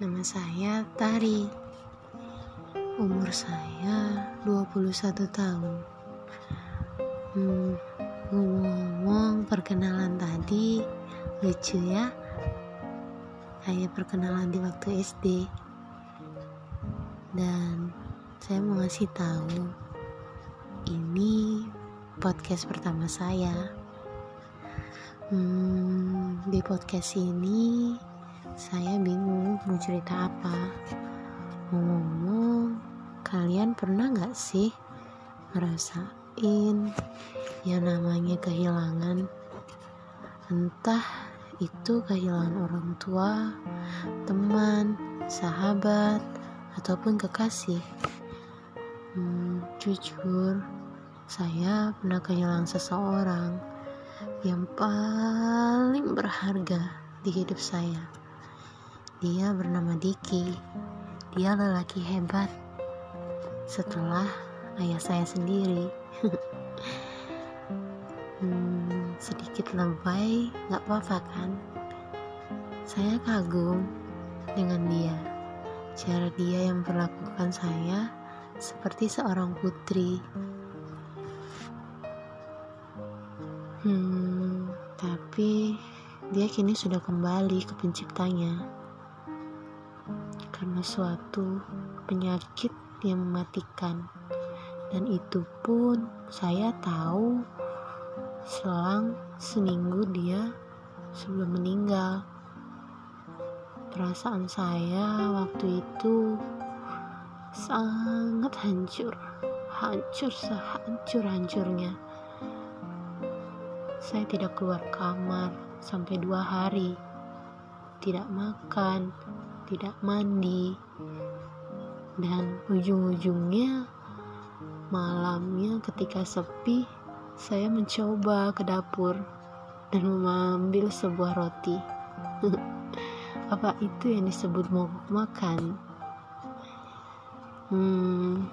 Nama saya Tari. Umur saya 21 tahun. Hmm, ngomong-ngomong perkenalan tadi lucu ya. Kayak perkenalan di waktu SD. Dan saya mau ngasih tahu ini podcast pertama saya. Hmm, di podcast ini saya bingung mau cerita apa. Ngomong, kalian pernah gak sih ngerasain yang namanya kehilangan? Entah itu kehilangan orang tua, teman, sahabat, ataupun kekasih. Hmm, jujur, saya pernah kehilangan seseorang yang paling berharga di hidup saya. Dia bernama Diki. Dia lelaki hebat. Setelah ayah saya sendiri. hmm, sedikit lebay, gak apa-apa kan? Saya kagum dengan dia. Cara dia yang memperlakukan saya seperti seorang putri. Hmm, tapi dia kini sudah kembali ke penciptanya karena suatu penyakit yang mematikan. Dan itu pun saya tahu selang seminggu dia sebelum meninggal. Perasaan saya waktu itu sangat hancur hancur sehancur-hancurnya. Saya tidak keluar kamar sampai dua hari tidak makan tidak mandi. Dan ujung-ujungnya malamnya ketika sepi saya mencoba ke dapur dan mengambil sebuah roti. Apa itu yang disebut mogok makan? Hmm,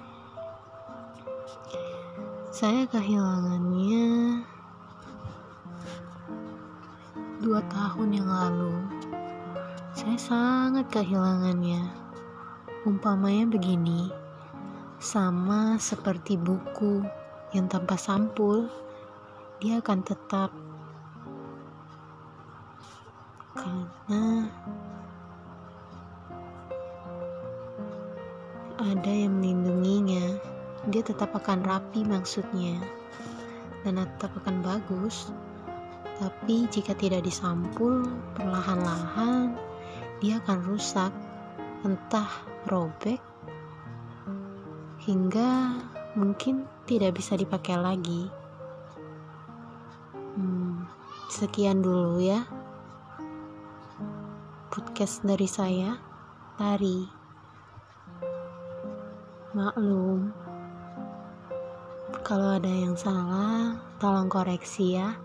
saya kehilangannya dua tahun yang lalu saya sangat kehilangannya. Umpamanya begini, sama seperti buku yang tanpa sampul, dia akan tetap karena ada yang melindunginya. Dia tetap akan rapi maksudnya, dan tetap akan bagus. Tapi jika tidak disampul perlahan-lahan, dia akan rusak, entah robek, hingga mungkin tidak bisa dipakai lagi. Hmm, sekian dulu ya podcast dari saya, Tari. Maklum, kalau ada yang salah, tolong koreksi ya.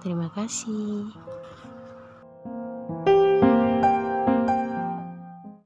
Terima kasih.